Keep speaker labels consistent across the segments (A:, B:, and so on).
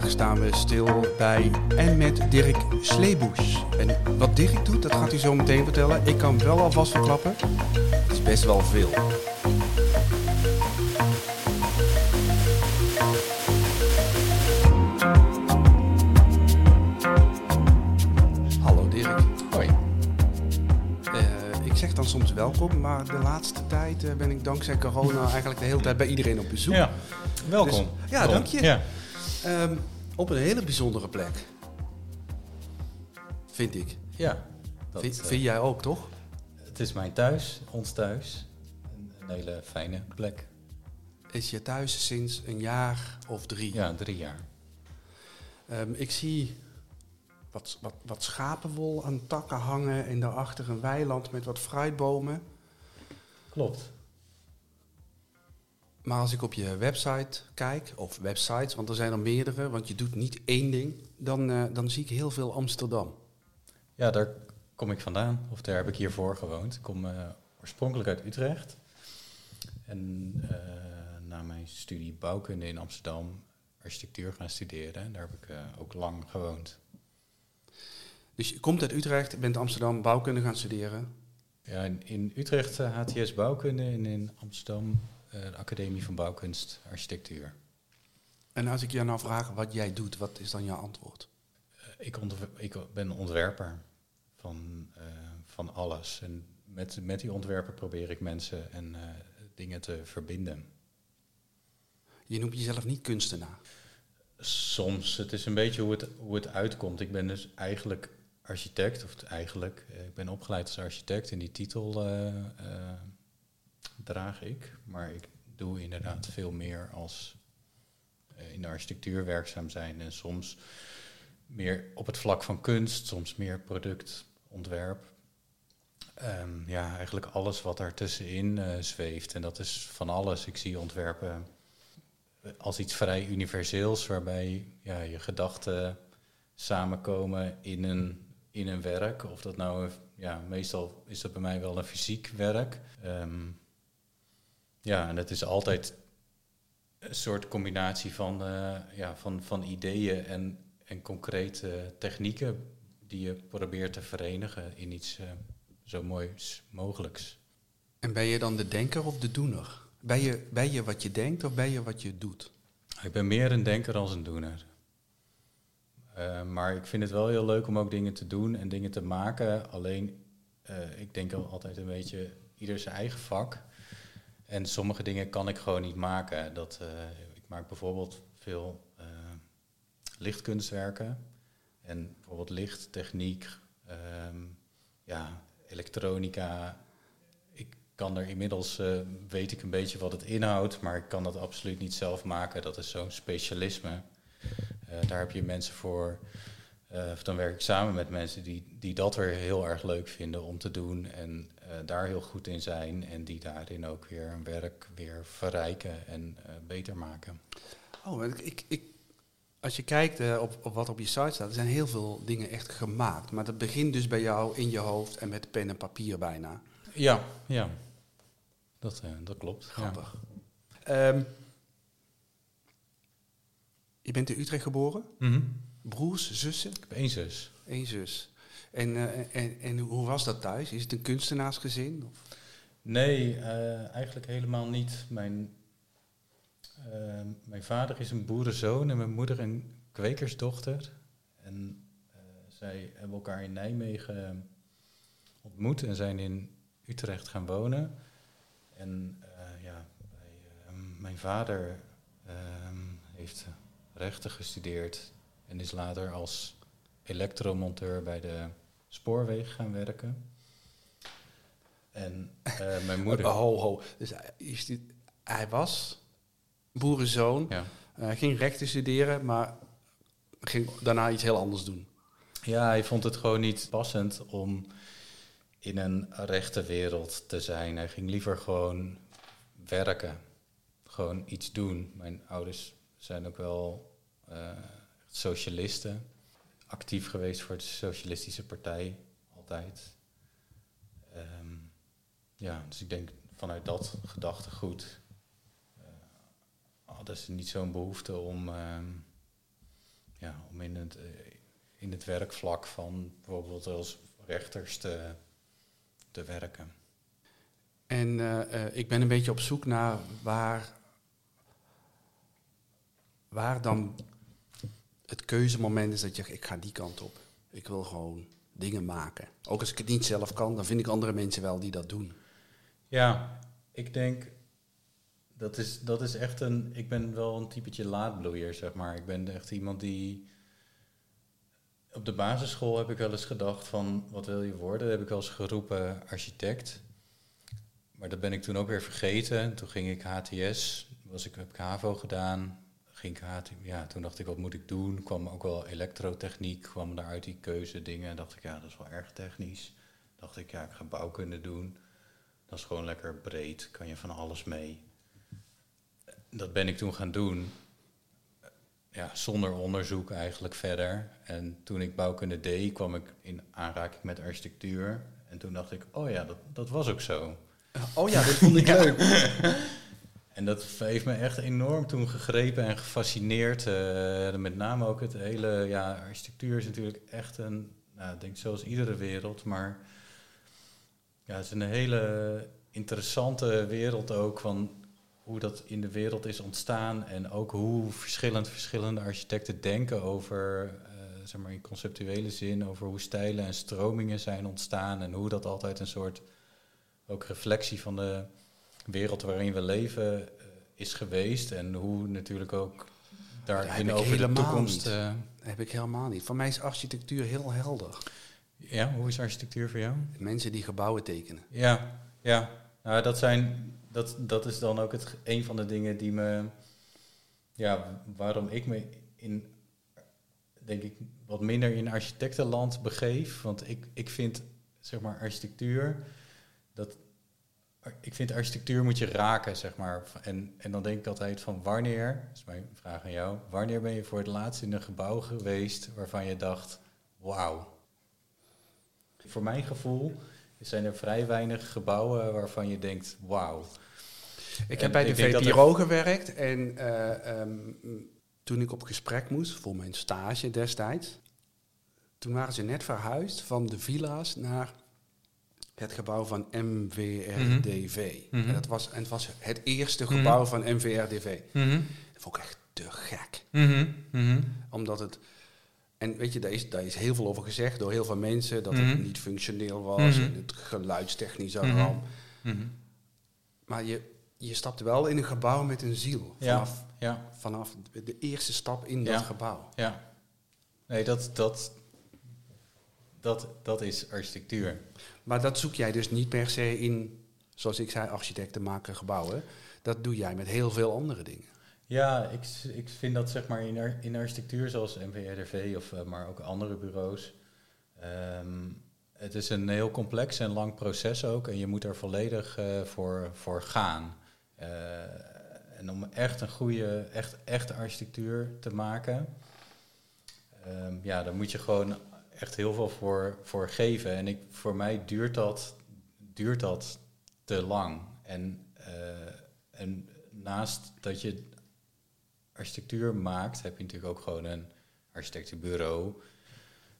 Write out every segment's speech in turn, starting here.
A: vandaag staan we stil bij en met Dirk Sleeboes. En wat Dirk doet, dat gaat hij zo meteen vertellen. Ik kan wel alvast verklappen. Het is best wel veel. Hallo Dirk.
B: Hoi.
A: Eh, ik zeg dan soms welkom, maar de laatste tijd eh, ben ik dankzij corona eigenlijk de hele tijd bij iedereen op bezoek.
B: Ja, welkom.
A: Dus- ja, dank je.
B: Ja.
A: Ehm, op een hele bijzondere plek. Vind ik.
B: ja dat,
A: vind,
B: eh,
A: vind jij ook, toch?
B: het is mijn thuis, ons thuis. Een, een hele fijne plek.
A: Is je thuis sinds een jaar of drie?
B: Ja, drie jaar.
A: Ehm, ik zie wat, wat, wat schapenwol aan takken hangen en daarachter een weiland met wat fruitbomen.
B: Klopt.
A: Maar als ik op je website kijk, of websites, want er zijn er meerdere, want je doet niet één ding, dan, eh, dan zie ik heel veel Amsterdam.
B: Ja, daar kom ik vandaan. Of daar heb ik hiervoor gewoond. Ik kom eh, oorspronkelijk uit Utrecht. En eh, na mijn studie bouwkunde in Amsterdam architectuur gaan studeren. En daar heb ik ook lang gewoond.
A: Dus je komt uit Utrecht, bent Amsterdam bouwkunde gaan studeren.
B: Ja, in, in Utrecht HTS bouwkunde en in Amsterdam de Academie van Bouwkunst Architectuur.
A: En als ik jou nou vraag wat jij doet, wat is dan jouw antwoord?
B: Eh, Ik, ik ben ontwerper van, eh, van alles. En met, met die ontwerpen probeer ik mensen en eh, dingen te verbinden.
A: Je noemt jezelf niet kunstenaar.
B: Soms, het is een beetje hoe het, hoe het uitkomt. Ik ben dus eigenlijk architect, of eigenlijk, eh, ik ben opgeleid als architect en die titel eh, eh, draag ik. Maar ik doe inderdaad veel meer als eh, in de architectuur werkzaam zijn en soms meer op het vlak van kunst, soms meer productontwerp. Ehm, ja, eigenlijk alles wat daar tussenin eh, zweeft. En dat is van alles. Ik zie ontwerpen als iets vrij universeels, waarbij ja, je gedachten samenkomen in een, in een werk. Of dat nou, ja, meestal is dat bij mij wel een fysiek werk. Ehm, ja, en het is altijd een soort combinatie van, eh, ja, van, van ideeën en, en concrete technieken die je probeert te verenigen in iets eh, zo moois mogelijks.
A: En ben je dan de denker of de doener? Ben je, ben je wat je denkt of ben je wat je doet?
B: Ik ben meer een denker dan een doener. Eh, maar ik vind het wel heel leuk om ook dingen te doen en dingen te maken. Alleen, ik denk al altijd een beetje ieder zijn eigen vak. En sommige dingen kan ik gewoon niet maken. Dat, eh, ik maak bijvoorbeeld veel eh, lichtkunstwerken. En bijvoorbeeld lichttechniek, ehm, ja, elektronica. Ik kan er inmiddels, eh, weet ik een beetje wat het inhoudt, maar ik kan dat absoluut niet zelf maken. Dat is zo'n specialisme. Daar heb je mensen voor. Eh, of dan werk ik samen met mensen die, die dat weer heel erg leuk vinden om te doen en eh, daar heel goed in zijn en die daarin ook weer hun werk weer verrijken en eh, beter maken.
A: Oh, ik, ik, als je kijkt op, op wat op je site staat, er zijn heel veel dingen echt gemaakt. Maar dat begint dus bij jou in je hoofd en met pen en papier bijna.
B: Ja, ja. Dat, dat klopt. ja.
A: Grappig. Ehm, je bent in Utrecht geboren.
B: Mhm.
A: Broers, zussen,
B: Ik heb één zus.
A: één zus. En, eh, en, en hoe was dat thuis? Is het een kunstenaarsgezin? Of?
B: Nee, eh, eigenlijk helemaal niet. Mijn, eh, mijn vader is een boerenzoon en mijn moeder een kwekersdochter. En zij hebben elkaar in Nijmegen ontmoet en zijn in Utrecht gaan wonen. En ja, bij, mijn vader heeft rechten gestudeerd en is later als elektromonteur bij de spoorwegen gaan werken. En eh, mijn moeder.
A: Oh, ho, ho. Dus hij, is dit- hij was boerenzoon.
B: Ja.
A: Hij ging rechten studeren, maar ging daarna iets heel anders doen.
B: ja, hij vond het gewoon niet passend om in een rechte wereld te zijn. Hij ging liever gewoon werken, gewoon iets doen. Mijn ouders zijn ook wel eh, socialisten, actief geweest voor de Socialistische Partij, altijd. Ehm, ja, dus ik denk vanuit dat gedachtegoed eh, hadden ze niet zo'n behoefte om, ehm, ja, om in het, eh, in het werkvlak van bijvoorbeeld als rechters te, te werken.
A: En eh, ik ben een beetje op zoek naar waar, waar dan keuzemoment is dat je ik ga die kant op. Ik wil gewoon dingen maken. Ook als ik het niet zelf kan, dan vind ik andere mensen wel die dat doen.
B: Ja, ik denk dat is, dat is echt een. Ik ben wel een typetje laadbloeier, zeg maar. Ik ben echt iemand die. Op de basisschool heb ik wel eens gedacht van wat wil je worden? Heb ik wel eens geroepen architect. Maar dat ben ik toen ook weer vergeten. Toen ging ik HTS, was ik, heb ik HAVO gedaan. Ging ik ja, toen dacht ik, wat moet ik doen? Kwam ook wel elektrotechniek, kwam daaruit die keuze dingen. Dacht ik, ja, dat is wel erg technisch. Dacht ik, ja, ik ga bouwkunde doen. Dat is gewoon lekker breed, kan je van alles mee. Dat ben ik toen gaan doen. Ja, zonder onderzoek eigenlijk verder. En toen ik bouwkunde deed, kwam ik in aanraking met architectuur. En toen dacht ik, oh ja, dat, dat was ook zo.
A: Oh ja, dit vond ik leuk.
B: En dat heeft me echt enorm toen gegrepen en gefascineerd. Uh, met name ook het hele, ja, architectuur is natuurlijk echt een, nou, denk zoals iedere wereld, maar ja, het is een hele interessante wereld ook van hoe dat in de wereld is ontstaan en ook hoe verschillend verschillende architecten denken over, uh, zeg maar in conceptuele zin, over hoe stijlen en stromingen zijn ontstaan en hoe dat altijd een soort ook reflectie van de wereld waarin we leven uh, is geweest en hoe natuurlijk ook daarin over de toekomst.
A: Uh, heb ik helemaal niet. Voor mij is architectuur heel helder.
B: Ja, hoe is architectuur voor jou?
A: Mensen die gebouwen tekenen.
B: Ja, ja. Nou, dat, zijn, dat, dat is dan ook het, een van de dingen die me. Ja, waarom ik me in. Denk ik wat minder in architectenland begeef. Want ik, ik vind, zeg maar, architectuur. Dat, ik vind architectuur moet je raken, zeg maar. En, en dan denk ik altijd van wanneer, dat is mijn vraag aan jou, wanneer ben je voor het laatst in een gebouw geweest waarvan je dacht, wauw. Voor mijn gevoel zijn er vrij weinig gebouwen waarvan je denkt, wauw.
A: Ik heb bij de VPRO gewerkt en uh, um, toen ik op gesprek moest voor mijn stage destijds, toen waren ze net verhuisd van de villa's naar het gebouw van MVRDV. Mm -hmm. en, dat was, en het was het eerste mm -hmm. gebouw van MVRDV.
B: Mm -hmm.
A: Dat vond ik echt te gek.
B: Mhm.
A: Omdat het... En weet je, daar is, daar is heel veel over gezegd door heel veel mensen. Dat het niet functioneel was. En het geluidstechnisch ramp. Maar je, je stapte wel in een gebouw met een ziel. Vanaf,
B: ja, ja.
A: vanaf de eerste stap in dat gebouw.
B: Ja. Nee, dat, dat, dat, dat is architectuur.
A: Maar dat zoek jij dus niet per se in, zoals ik zei, architecten maken gebouwen. Dat doe jij met heel veel andere dingen.
B: Ja, ik, ik vind dat zeg maar in, ar, in architectuur zoals MVRDV of uh, maar ook andere bureaus. Um, het is een heel complex en lang proces ook en je moet er volledig uh, voor, voor gaan. Uh, en om echt een goede, echt, echte architectuur te maken, um, ja, dan moet je gewoon echt heel veel voor, voor geven. En ik, voor mij duurt dat, duurt dat te lang. En, uh, en naast dat je architectuur maakt, heb je natuurlijk ook gewoon een architectenbureau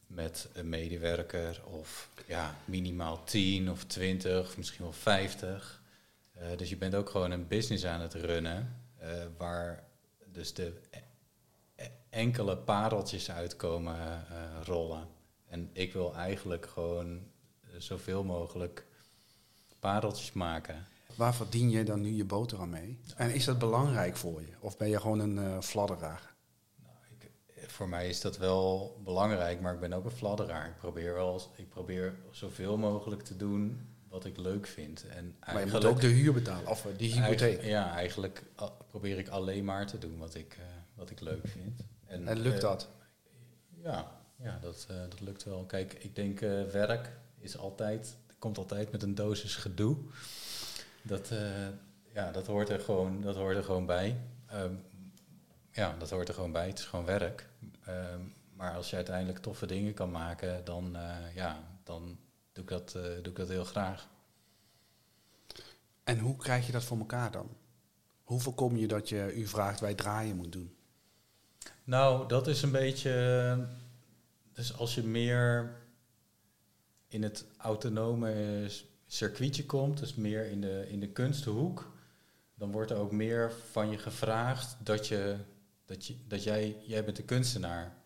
B: met een medewerker of ja, minimaal 10 of 20, misschien wel 50. Uh, dus je bent ook gewoon een business aan het runnen, uh, waar dus de enkele pareltjes uitkomen rollen. En ik wil eigenlijk gewoon zoveel mogelijk pareltjes maken.
A: Waar verdien je dan nu je boterham mee? En is dat belangrijk voor je? Of ben je gewoon een uh, fladderaar?
B: Nou, ik, voor mij is dat wel belangrijk, maar ik ben ook een fladderaar. Ik probeer, wel, ik probeer zoveel mogelijk te doen wat ik leuk vind. En
A: maar je moet ook de huur betalen, of die hypotheek.
B: Ja, eigenlijk probeer ik alleen maar te doen wat ik, uh, wat ik leuk vind.
A: En, en lukt uh, dat?
B: Ja, ja dat, uh, dat lukt wel. Kijk, ik denk uh, werk is altijd, komt altijd met een dosis gedoe. Dat, uh, ja, dat, hoort er gewoon, dat hoort er gewoon bij. Um, ja, dat hoort er gewoon bij. Het is gewoon werk. Um, maar als je uiteindelijk toffe dingen kan maken, dan, ja, dan doe, ik dat, doe ik dat heel graag.
A: En hoe krijg je dat voor elkaar dan? Hoe voorkom je dat je u vraagt wij draaien moet doen?
B: Nou, dat is een beetje. Dus als je meer in het autonome circuitje komt, dus meer in de, in de kunsthoek, dan wordt er ook meer van je gevraagd dat, je, dat, je, dat jij, jij bent de kunstenaar.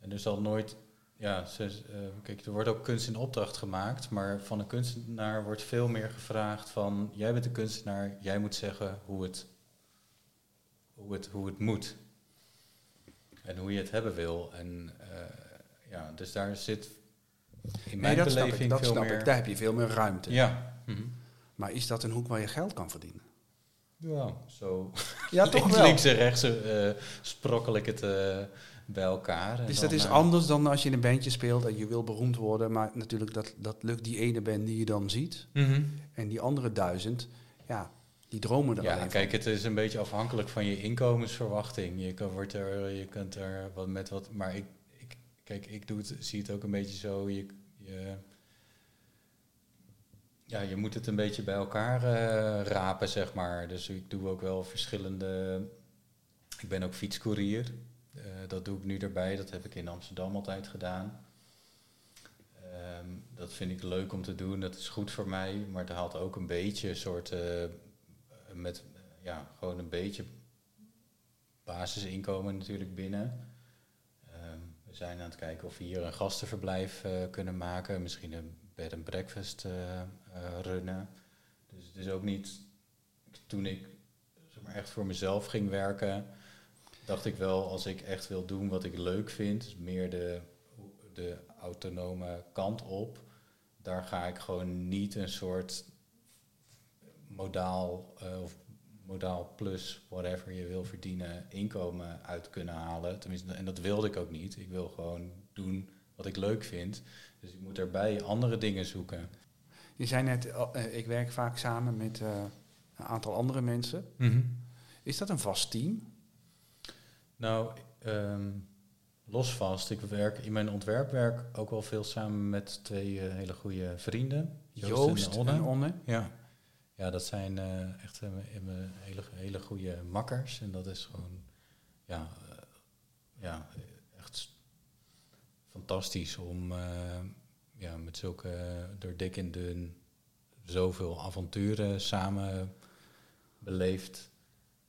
B: En er zal nooit, ja, ze, uh, kijk, er wordt ook kunst in opdracht gemaakt, maar van een kunstenaar wordt veel meer gevraagd van, jij bent de kunstenaar, jij moet zeggen hoe het, hoe het, hoe het moet. En hoe je het hebben wil. En uh, ja, dus daar zit in mijn
A: nee, dat
B: beleving
A: snap ik, dat
B: veel
A: snap
B: meer...
A: ik. Daar heb je veel meer ruimte.
B: Ja. Mhm.
A: Maar is dat een hoek waar je geld kan verdienen?
B: Ja, zo.
A: Ja, toch
B: links,
A: wel.
B: links en rechts uh, sprokkel ik het uh, bij elkaar.
A: Dus dat is
B: uh,
A: anders dan als je in een bandje speelt en je wil beroemd worden. Maar natuurlijk, dat, dat lukt die ene band die je dan ziet.
B: Mm -hmm.
A: En die andere duizend, ja, die dromen er
B: Ja, kijk, het is een beetje afhankelijk van je inkomensverwachting. Je, kan, wordt er, je kunt er wat met wat... Maar ik, kijk, ik doe het, zie het ook een beetje zo... Je, ja, je moet het een beetje bij elkaar uh, rapen, zeg maar. Dus ik doe ook wel verschillende... Ik ben ook fietscourier. Uh, dat doe ik nu erbij. Dat heb ik in Amsterdam altijd gedaan. Um, dat vind ik leuk om te doen. Dat is goed voor mij. Maar het haalt ook een beetje een soort... Uh, met ja, gewoon een beetje basisinkomen natuurlijk binnen. We zijn aan het kijken of we hier een gastenverblijf kunnen maken. Misschien een bed and breakfast uh, uh, runnen. Dus het is ook niet, toen ik zeg maar, echt voor mezelf ging werken, dacht ik wel, als ik echt wil doen wat ik leuk vind, dus meer de, de autonome kant op, daar ga ik gewoon niet een soort modaal of modaal plus whatever je wil verdienen inkomen uit kunnen halen. Tenminste, en dat wilde ik ook niet. Ik wil gewoon doen wat ik leuk vind. Dus ik moet erbij andere dingen zoeken.
A: Je zei net, uh, ik werk vaak samen met uh, een aantal andere mensen.
B: Mm -hmm.
A: Is dat een vast team?
B: Nou, um, los vast. Ik werk in mijn ontwerpwerk ook wel veel samen met twee uh, hele goede vrienden.
A: Joost, Joost en, Onne. en Onne.
B: Ja. Ja, dat zijn echt hele, hele goede makkers. En dat is gewoon, ja, ja echt fantastisch om uh, ja, met zulke door dik en dun zoveel avonturen samen beleefd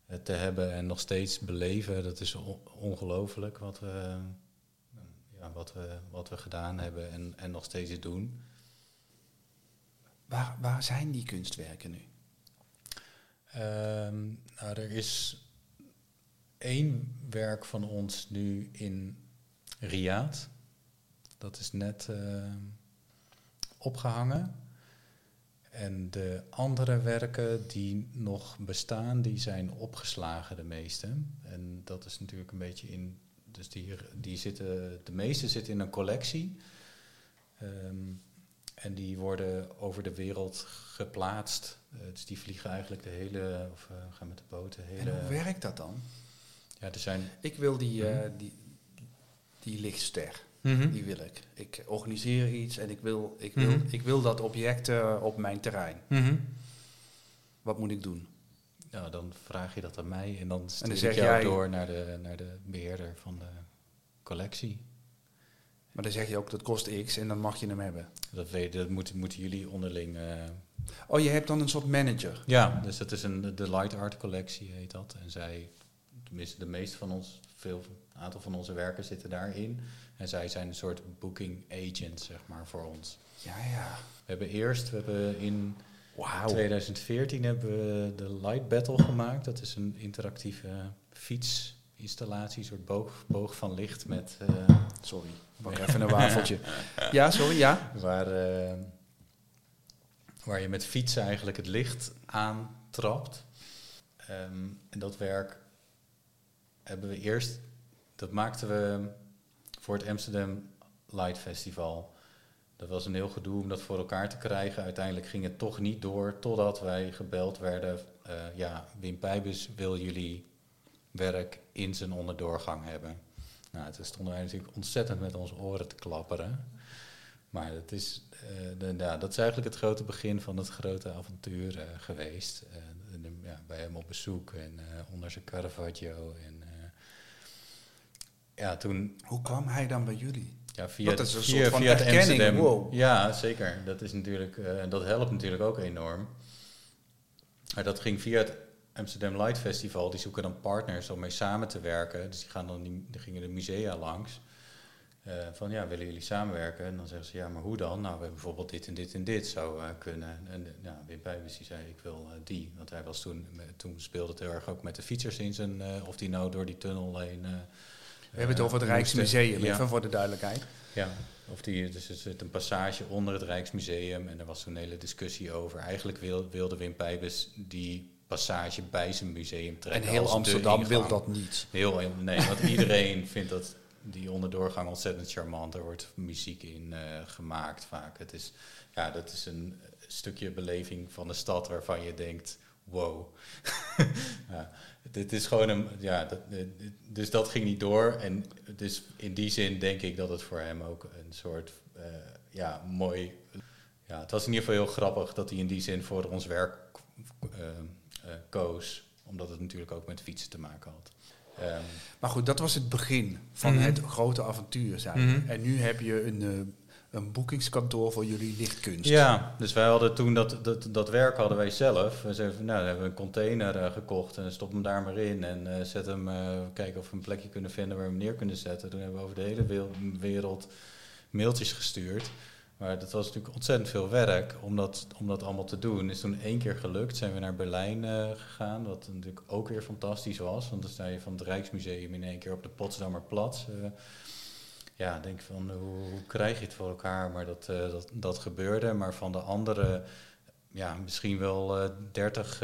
B: uh, te hebben en nog steeds beleven. Dat is ongelooflijk wat we, ja, wat, we, wat we gedaan hebben en, en nog steeds doen.
A: Waar, waar zijn die kunstwerken nu?
B: Um, nou, er is één werk van ons nu in Riyadh. Dat is net uh, opgehangen. En de andere werken die nog bestaan, die zijn opgeslagen de meeste. En dat is natuurlijk een beetje in... Dus die, die zitten, de meeste zitten in een collectie. Um, en die worden over de wereld geplaatst. Uh, dus die vliegen eigenlijk de hele... Of uh, gaan met de boot de hele...
A: En hoe werkt dat dan?
B: Ja, er zijn...
A: Ik wil die, uh, die, die lichtster.
B: Mm -hmm.
A: Die wil ik. Ik organiseer iets en ik wil, ik wil, mm -hmm. ik wil dat object op mijn terrein.
B: Mm -hmm.
A: Wat moet ik doen?
B: Nou, dan vraag je dat aan mij en dan stuur
A: dan
B: ik jou
A: jij,
B: door naar de, naar de beheerder van de collectie.
A: Maar dan zeg je ook dat kost X en dan mag je hem hebben.
B: Dat, weet, dat moeten, moeten jullie onderling. Uh,
A: oh, je hebt dan een soort manager.
B: Ja, dus dat is een de Light Art collectie heet dat. En zij, tenminste de meeste van ons, veel, een aantal van onze werken zitten daarin. En zij zijn een soort booking agent, zeg maar, voor ons.
A: Ja, ja.
B: We hebben eerst, we hebben in
A: wow.
B: 2014 hebben we de Light Battle gemaakt. Dat is een interactieve fietsinstallatie, een soort boog, boog van licht met... Uh,
A: sorry, pak even een wafeltje. ja, sorry, ja.
B: Waar, uh, waar je met fietsen eigenlijk het licht aantrapt. Um, en dat werk hebben we eerst... Dat maakten we voor het Amsterdam Light Festival. Dat was een heel gedoe om dat voor elkaar te krijgen. Uiteindelijk ging het toch niet door totdat wij gebeld werden. Uh, ja, Wim Pijbus wil jullie werk in zijn onderdoorgang hebben. Nou, toen stonden wij natuurlijk ontzettend met onze oren te klapperen. Maar dat is, uh, de, ja, dat is eigenlijk het grote begin van het grote avontuur uh, geweest. Uh, ja, bij hem op bezoek en onder zijn Caravaggio. En, ja, toen...
A: Hoe kwam hij dan bij jullie?
B: Ja, via,
A: dat is een
B: via,
A: soort van
B: via
A: erkenning,
B: Amsterdam.
A: wow.
B: Ja, zeker. Dat, is natuurlijk, eh, dat helpt natuurlijk ook enorm. Maar dat ging via het Amsterdam Light Festival. Die zoeken dan partners om mee samen te werken. Dus die, gaan dan die, die gingen de musea langs. Eh, van ja, willen jullie samenwerken? En dan zeggen ze ja, maar hoe dan? Nou, we hebben bijvoorbeeld dit en dit en dit zou eh, kunnen. En uh, ja, Wim Pijbus die zei ik wil eh, die. Want hij was toen, toen speelde het heel erg ook met de fietsers in zijn, of die nou door die tunnel heen...
A: we hebben het over het Rijksmuseum, ja. even voor de duidelijkheid.
B: Ja, of die, dus er zit een passage onder het Rijksmuseum en er was toen een hele discussie over. Eigenlijk wil, wilde Wim Pijbus die passage bij zijn museum trekken.
A: En heel Amsterdam wil dat niet.
B: Heel, nee, want iedereen vindt dat die onderdoorgang ontzettend charmant. Er wordt muziek in uh, gemaakt vaak. Het is, ja, dat is een stukje beleving van de stad waarvan je denkt, wow. ja, dit is gewoon een, ja, dat, dus dat ging niet door. En dus in die zin denk ik dat het voor hem ook een soort, uh, ja, mooi, ja, het was in ieder geval heel grappig dat hij in die zin voor ons werk uh, koos. Omdat het natuurlijk ook met fietsen te maken had.
A: Um, maar goed, dat was het begin van mm-hmm. het grote avontuur zijn. Mm-hmm. En nu heb je een, uh, een boekingskantoor voor jullie lichtkunst.
B: Ja, dus wij hadden toen dat, dat, dat werk hadden wij zelf. We zeiden, nou, dan hebben we een container uh, gekocht en stop hem daar maar in. En uh, zet hem, kijken of we een plekje kunnen vinden waar we hem neer kunnen zetten. Toen hebben we over de hele wereld mailtjes gestuurd. Maar dat was natuurlijk ontzettend veel werk om dat, om dat allemaal te doen. Is toen één keer gelukt, zijn we naar Berlijn uh, gegaan, wat natuurlijk ook weer fantastisch was. Want dan sta je van het Rijksmuseum in één keer op de Potsdamerplatz. Uh, ja, denk van hoe, hoe, krijg je het voor elkaar? Maar dat, uh, dat, dat gebeurde. Maar van de andere, ja, misschien wel dertig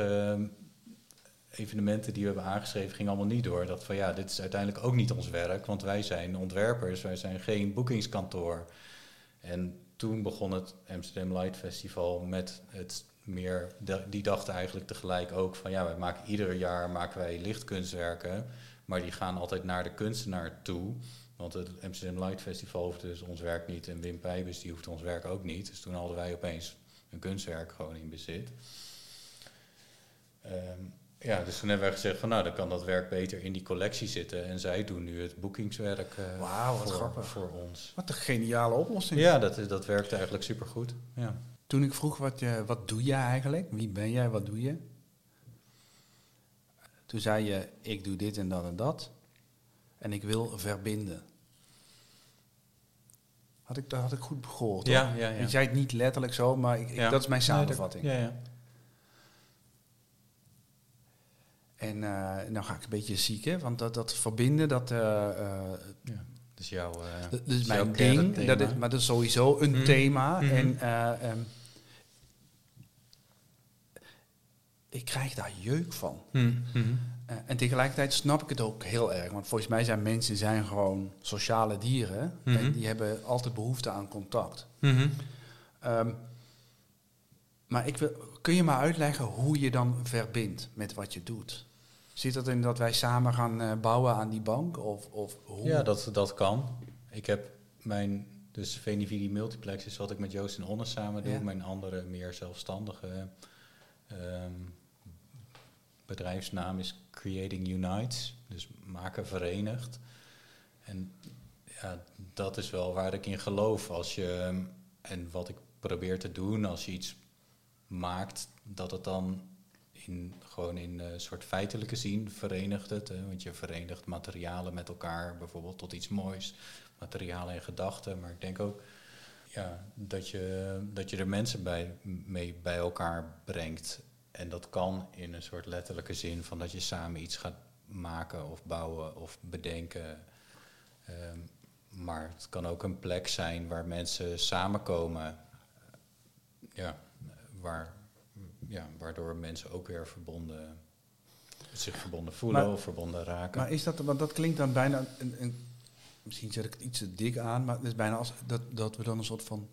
B: evenementen die we hebben aangeschreven, ging allemaal niet door. Dat van ja, dit is uiteindelijk ook niet ons werk, want wij zijn ontwerpers, wij zijn geen boekingskantoor. En toen begon het Amsterdam Light Festival met het meer, die dachten eigenlijk tegelijk ook van ja, wij maken ieder jaar maken wij lichtkunstwerken, maar die gaan altijd naar de kunstenaar toe. Want het Amsterdam Light Festival hoeft dus ons werk niet en Wim Pijbus die hoeft ons werk ook niet. Dus toen hadden wij opeens een kunstwerk gewoon in bezit. Um, ja, dus toen hebben wij gezegd van nou, dan kan dat werk beter in die collectie zitten. En zij doen nu het boekingswerk uh,
A: Wauw, wat
B: voor,
A: grappig.
B: voor ons.
A: Wat een geniale oplossing.
B: Ja, dat, dat werkt eigenlijk supergoed. Ja.
A: Toen ik vroeg, wat, je, wat doe je eigenlijk? Wie ben jij, wat doe je? Toen zei je, ik doe dit en dat en dat. En ik wil verbinden. Had ik, dat had ik goed gehoord.
B: Ja, ja, ja.
A: Je zei het niet letterlijk zo, maar ik, ik, dat is mijn samenvatting.
B: Nee, dat, ja, ja.
A: En nou ga ik een beetje ziek, hè? want dat, dat verbinden, dat... Uh, uh,
B: ja, dus jouw
A: Dat is mijn ding, dat is, maar dat is sowieso een mm. thema. Mm -hmm. En um, ik krijg daar jeuk van.
B: Mm -hmm.
A: en tegelijkertijd snap ik het ook heel erg. Want volgens mij zijn mensen zijn gewoon sociale dieren. -hmm. En die hebben altijd behoefte aan contact. Um, maar ik wil, kun je maar uitleggen hoe je dan verbindt met wat je doet? Zit dat in dat wij samen gaan uh, bouwen aan die bank? Of, of hoe?
B: Ja, dat, dat kan. Ik heb mijn, dus Venividi Multiplex is wat ik met Joost en Onne samen doe. Ja. Mijn andere meer zelfstandige um, bedrijfsnaam is Creating Unites. Dus maken verenigd. En ja, dat is wel waar ik in geloof. Als je, en wat ik probeer te doen als je iets maakt, dat het dan in, gewoon in een uh, soort feitelijke zin verenigt het. Hè? Want je verenigt materialen met elkaar, bijvoorbeeld tot iets moois. Materialen en gedachten. Maar ik denk ook ja, dat, je, dat je er mensen bij, mee bij elkaar brengt. En dat kan in een soort letterlijke zin van dat je samen iets gaat maken of bouwen of bedenken. Um, maar het kan ook een plek zijn waar mensen samenkomen. Ja, waar, ja, waardoor mensen ook weer verbonden, zich verbonden voelen maar, of verbonden raken.
A: Maar is dat, want dat klinkt dan bijna, een, een, misschien zet ik het iets te dik aan, maar het is bijna als dat, dat we dan een soort van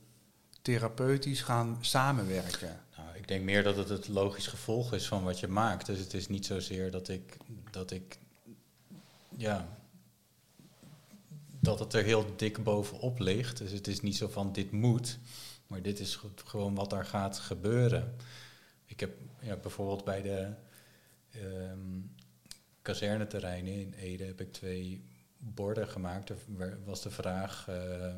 A: therapeutisch gaan samenwerken.
B: Nou, ik denk meer dat het het logisch gevolg is van wat je maakt. Dus het is niet zozeer dat ik, dat ik, ja, dat het er heel dik bovenop ligt. Dus het is niet zo van dit moet, maar dit is gewoon wat er gaat gebeuren. Ik heb ja, bijvoorbeeld bij de um, kazerneterreinen in Ede heb ik twee borden gemaakt. Er was de vraag, uh,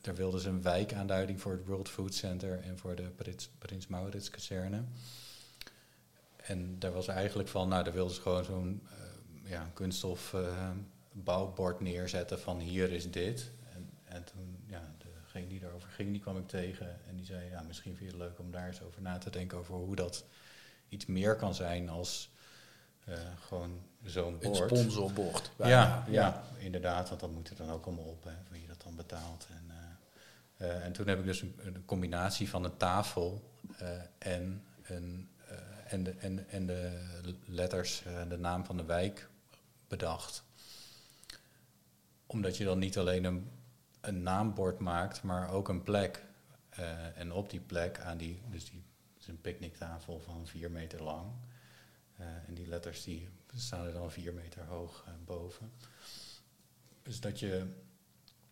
B: daar wilden ze een wijkaanduiding voor het World Food Center en voor de Prins, Prins Maurits kazerne. En daar was eigenlijk van, nou, daar wilden ze gewoon zo'n uh, ja, kunststof uh, bouwbord neerzetten van hier is dit. En, en toen, ja, degene die daarover ging, die kwam ik tegen en die zei, ja, misschien vind je het leuk om daar eens over na te denken over hoe dat iets meer kan zijn als uh, gewoon zo'n bord.
A: Een sponsorbord.
B: Ja, ja, ja, inderdaad, want dat moet er dan ook allemaal op, hè, je dat dan betaalt. En, uh, en toen heb ik dus een, een combinatie van een tafel en, een, en, de, en, en de letters, de naam van de wijk bedacht. Omdat je dan niet alleen een, een naambord maakt, maar ook een plek. en op die plek, aan die, dus die is een picknicktafel van vier meter lang. Uh, en die letters die staan er dan vier meter hoog uh, boven. Dus dat je,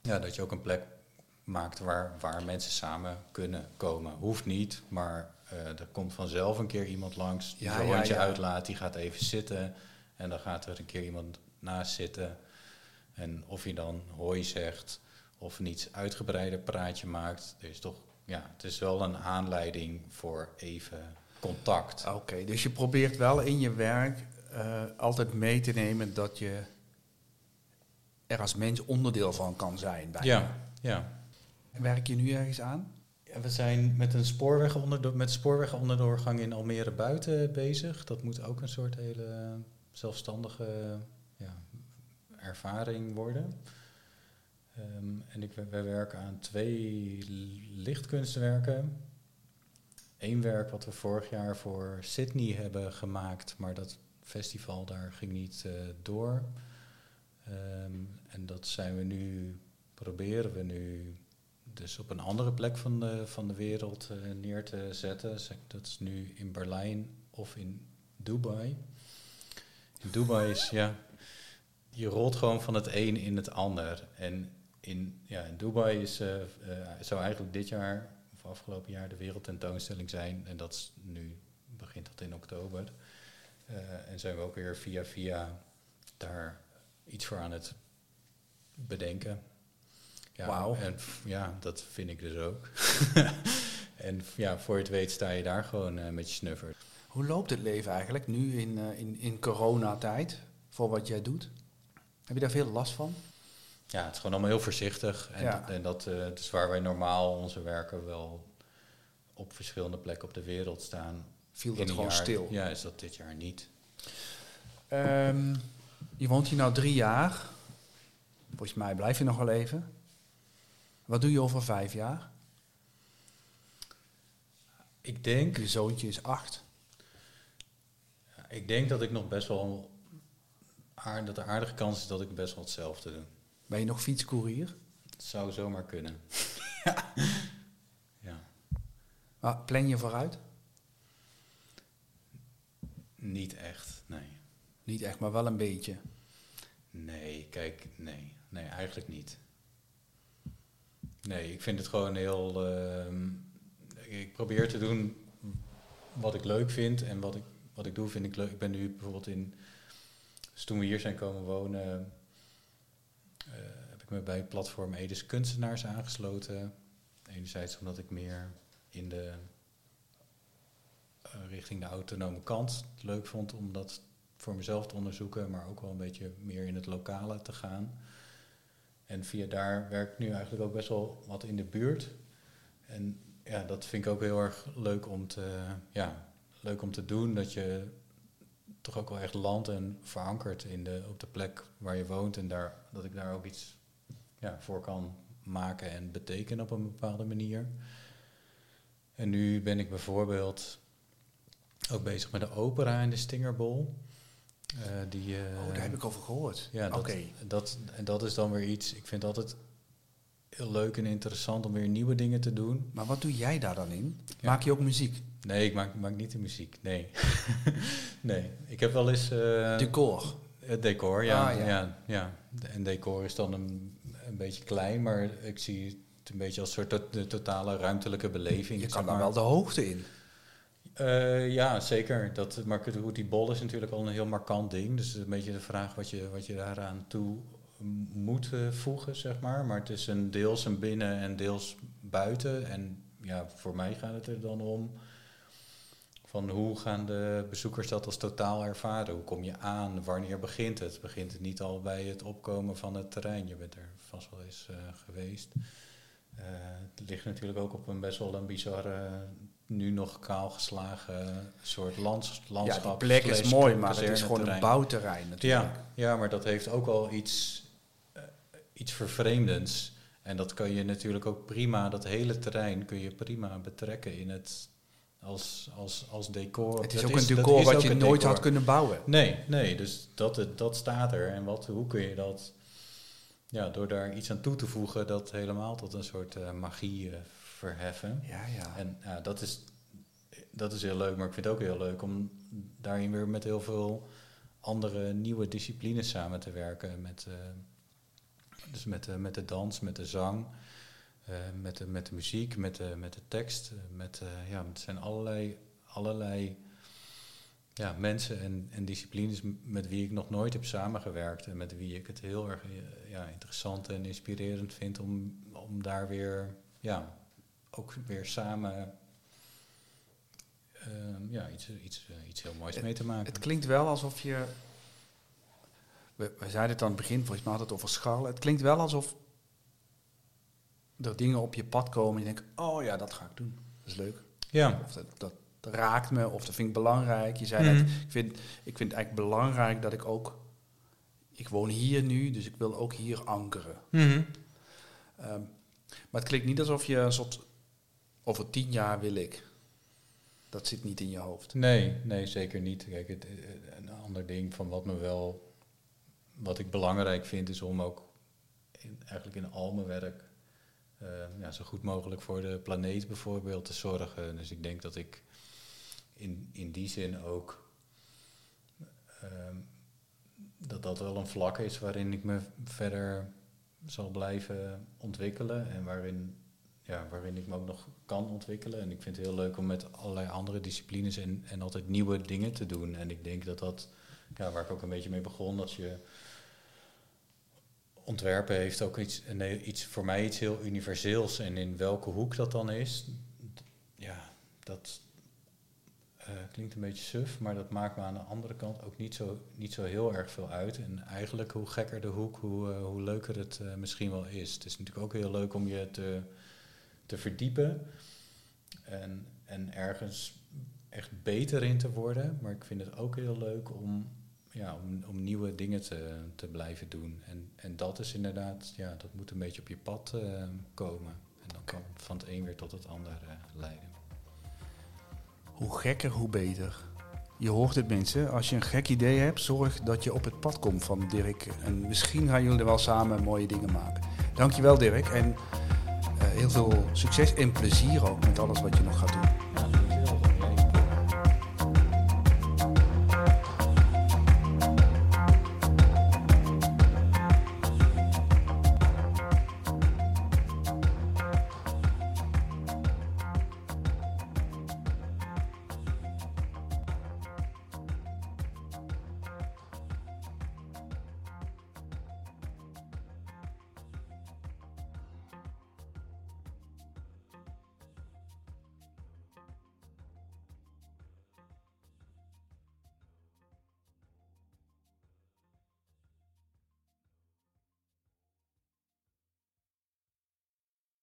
B: ja, dat je ook een plek maakt waar, waar mensen samen kunnen komen. Hoeft niet, maar er komt vanzelf een keer iemand langs die ja, een ja, ja. uitlaat, die gaat even zitten. En dan gaat er een keer iemand naast zitten. En of je dan hooi zegt of een iets uitgebreider praatje maakt. Er is toch, ja, het is wel een aanleiding voor even contact.
A: Oké, dus je probeert wel in je werk uh, altijd mee te nemen dat je er als mens onderdeel van kan zijn. Bijna.
B: Ja, ja.
A: Werk je nu ergens aan?
B: Ja, we zijn met een spoorweg onder met spoorweg onder de doorgang in Almere buiten bezig. Dat moet ook een soort hele zelfstandige ja, ervaring worden. Um, en ik, wij werken aan twee lichtkunstwerken één werk wat we vorig jaar voor Sydney hebben gemaakt, maar dat festival daar ging niet uh, door. Um, en dat zijn we nu, proberen we nu dus op een andere plek van de, van de wereld uh, neer te zetten. Dat is nu in Berlijn of in Dubai. In Dubai is, ja, je rolt gewoon van het een in het ander. En in, ja, in Dubai is, uh, zou eigenlijk dit jaar afgelopen jaar de wereldtentoonstelling zijn. En dat is nu begint dat in oktober. Uh, en zijn we ook weer via via daar iets voor aan het bedenken. Ja,
A: Wauw.
B: En ja, dat vind ik dus ook. en ja, voor je het weet sta je daar gewoon uh, met je snuffer.
A: Hoe loopt het leven eigenlijk nu in, uh, in, in coronatijd voor wat jij doet? Heb je daar veel last van?
B: Ja, het is gewoon allemaal heel voorzichtig. En, ja. en dat uh, het is waar wij normaal onze werken wel op verschillende plekken op de wereld staan.
A: Viel dat gewoon
B: jaar,
A: stil?
B: Ja, is dat dit jaar niet.
A: Um, je woont hier nou drie jaar. Volgens mij blijf je nog wel even. Wat doe je over vijf jaar?
B: Ik denk...
A: Je zoontje is acht.
B: Ik denk dat ik nog best wel... Aard, dat de aardige kans is dat ik best wel hetzelfde doe.
A: Ben je nog fietscourier?
B: Het zou zomaar kunnen. ja. ja.
A: Maar plan je vooruit?
B: Niet echt, nee.
A: Niet echt, maar wel een beetje?
B: Nee, kijk, nee. Nee, eigenlijk niet. Nee, ik vind het gewoon heel... Uh, ik probeer te doen wat ik leuk vind. En wat ik, wat ik doe vind ik leuk. Ik ben nu bijvoorbeeld in... Dus toen we hier zijn komen wonen ik me bij platform Edes Kunstenaars aangesloten. Enerzijds omdat ik meer in de uh, richting de autonome kant leuk vond om dat voor mezelf te onderzoeken, maar ook wel een beetje meer in het lokale te gaan. En via daar werk ik nu eigenlijk ook best wel wat in de buurt. En ja, dat vind ik ook heel erg leuk om te, ja, leuk om te doen. Dat je toch ook wel echt land en verankert in de, op de plek waar je woont. En daar, dat ik daar ook iets ja, voor kan maken en betekenen op een bepaalde manier. En nu ben ik bijvoorbeeld ook bezig met de opera in de Stingerbol. Uh, die, uh,
A: oh, daar heb ik over gehoord.
B: Ja, dat,
A: okay.
B: dat, en dat is dan weer iets, ik vind altijd heel leuk en interessant om weer nieuwe dingen te doen.
A: Maar wat doe jij daar dan in? Ja. Maak je ook muziek?
B: Nee, ik maak, maak niet de muziek, nee. nee, ik heb wel eens... Uh,
A: decor?
B: Het decor, ja, ah, ja. ja. ja. En decor is dan een een beetje klein, maar ik zie het een beetje als soort to de totale ruimtelijke beleving.
A: Je kan daar wel de hoogte in.
B: Uh, ja, zeker. Dat, maar die bol is natuurlijk al een heel markant ding. Dus het is een beetje de vraag wat je, wat je daaraan toe moeten voegen, zeg maar. Maar het is een deels een binnen en deels buiten. En ja, voor mij gaat het er dan om van hoe gaan de bezoekers dat als totaal ervaren? Hoe kom je aan? Wanneer begint het? Begint het niet al bij het opkomen van het terrein? Je bent er vast wel eens uh, geweest. Uh, het ligt natuurlijk ook op een best wel een bizarre, nu nog kaal geslagen soort lands, landschap.
A: Ja, die plek is mooi, maar het is gewoon een bouwterrein natuurlijk.
B: Ja, ja, maar dat heeft ook wel iets, uh, iets vervreemdends. En dat kan je natuurlijk ook prima, dat hele terrein kun je prima betrekken in het als, als, als decor.
A: Het is ook een decor wat je nooit had kunnen bouwen.
B: Nee, nee dus dat, dat staat er. En wat, hoe kun je dat, ja, door daar iets aan toe te voegen, dat helemaal tot een soort uh, magie uh, verheffen.
A: Ja, ja.
B: En ja, dat, is, dat is heel leuk, maar ik vind het ook heel leuk om daarin weer met heel veel andere nieuwe disciplines samen te werken. Met, uh, dus met, met de dans, met de zang. Uh, met, de, met de muziek, met de, met de tekst. Met, uh, ja, het zijn allerlei, allerlei ja, mensen en, en disciplines met wie ik nog nooit heb samengewerkt. En met wie ik het heel erg ja, interessant en inspirerend vind om, om daar weer, ja, ook weer samen uh, ja, iets, iets, iets heel moois mee te maken.
A: Het klinkt wel alsof je. We, we zeiden het aan het begin, volgens mij had het over scharrelen. Het klinkt wel alsof er dingen op je pad komen en je denkt, oh ja, dat ga ik doen. Dat is leuk.
B: Ja.
A: Of dat, dat, raakt me, of dat vind ik belangrijk. Je zei net,
B: Mhm.
A: ik vind, ik vind het eigenlijk belangrijk dat ik ook... Ik woon hier nu, dus ik wil ook hier ankeren.
B: Mhm.
A: Ehm, maar het klinkt niet alsof je een soort... Over tien jaar wil ik. Dat zit niet in je hoofd.
B: Nee, nee, zeker niet. Kijk, het, een ander ding van wat me wel... Wat ik belangrijk vind, is om ook in, eigenlijk in al mijn werk... Uh, ja, zo goed mogelijk voor de planeet bijvoorbeeld te zorgen. Dus ik denk dat ik in, in die zin ook uh, dat dat wel een vlak is waarin ik me verder zal blijven ontwikkelen en waarin, ja, waarin ik me ook nog kan ontwikkelen. En ik vind het heel leuk om met allerlei andere disciplines en, en altijd nieuwe dingen te doen. En ik denk dat dat, ja, waar ik ook een beetje mee begon, dat je ontwerpen heeft ook iets, nee, iets, voor mij iets heel universeels. En in welke hoek dat dan is, ja, dat uh, klinkt een beetje suf, maar dat maakt me aan de andere kant ook niet zo, niet zo heel erg veel uit. En eigenlijk hoe gekker de hoek, hoe, uh, hoe leuker het misschien wel is. Het is natuurlijk ook heel leuk om je te, te verdiepen en, en ergens echt beter in te worden. Maar ik vind het ook heel leuk om ja, om, om nieuwe dingen te, te blijven doen. En, en dat is inderdaad, ja, dat moet een beetje op je pad uh, komen. En dan kan van het een weer tot het ander uh, leiden.
A: Hoe gekker, hoe beter. Je hoort het mensen, als je een gek idee hebt, zorg dat je op het pad komt van Dirk. En misschien gaan jullie wel samen mooie dingen maken. Dankjewel Dirk en uh, heel veel succes en plezier ook met alles wat je nog gaat doen.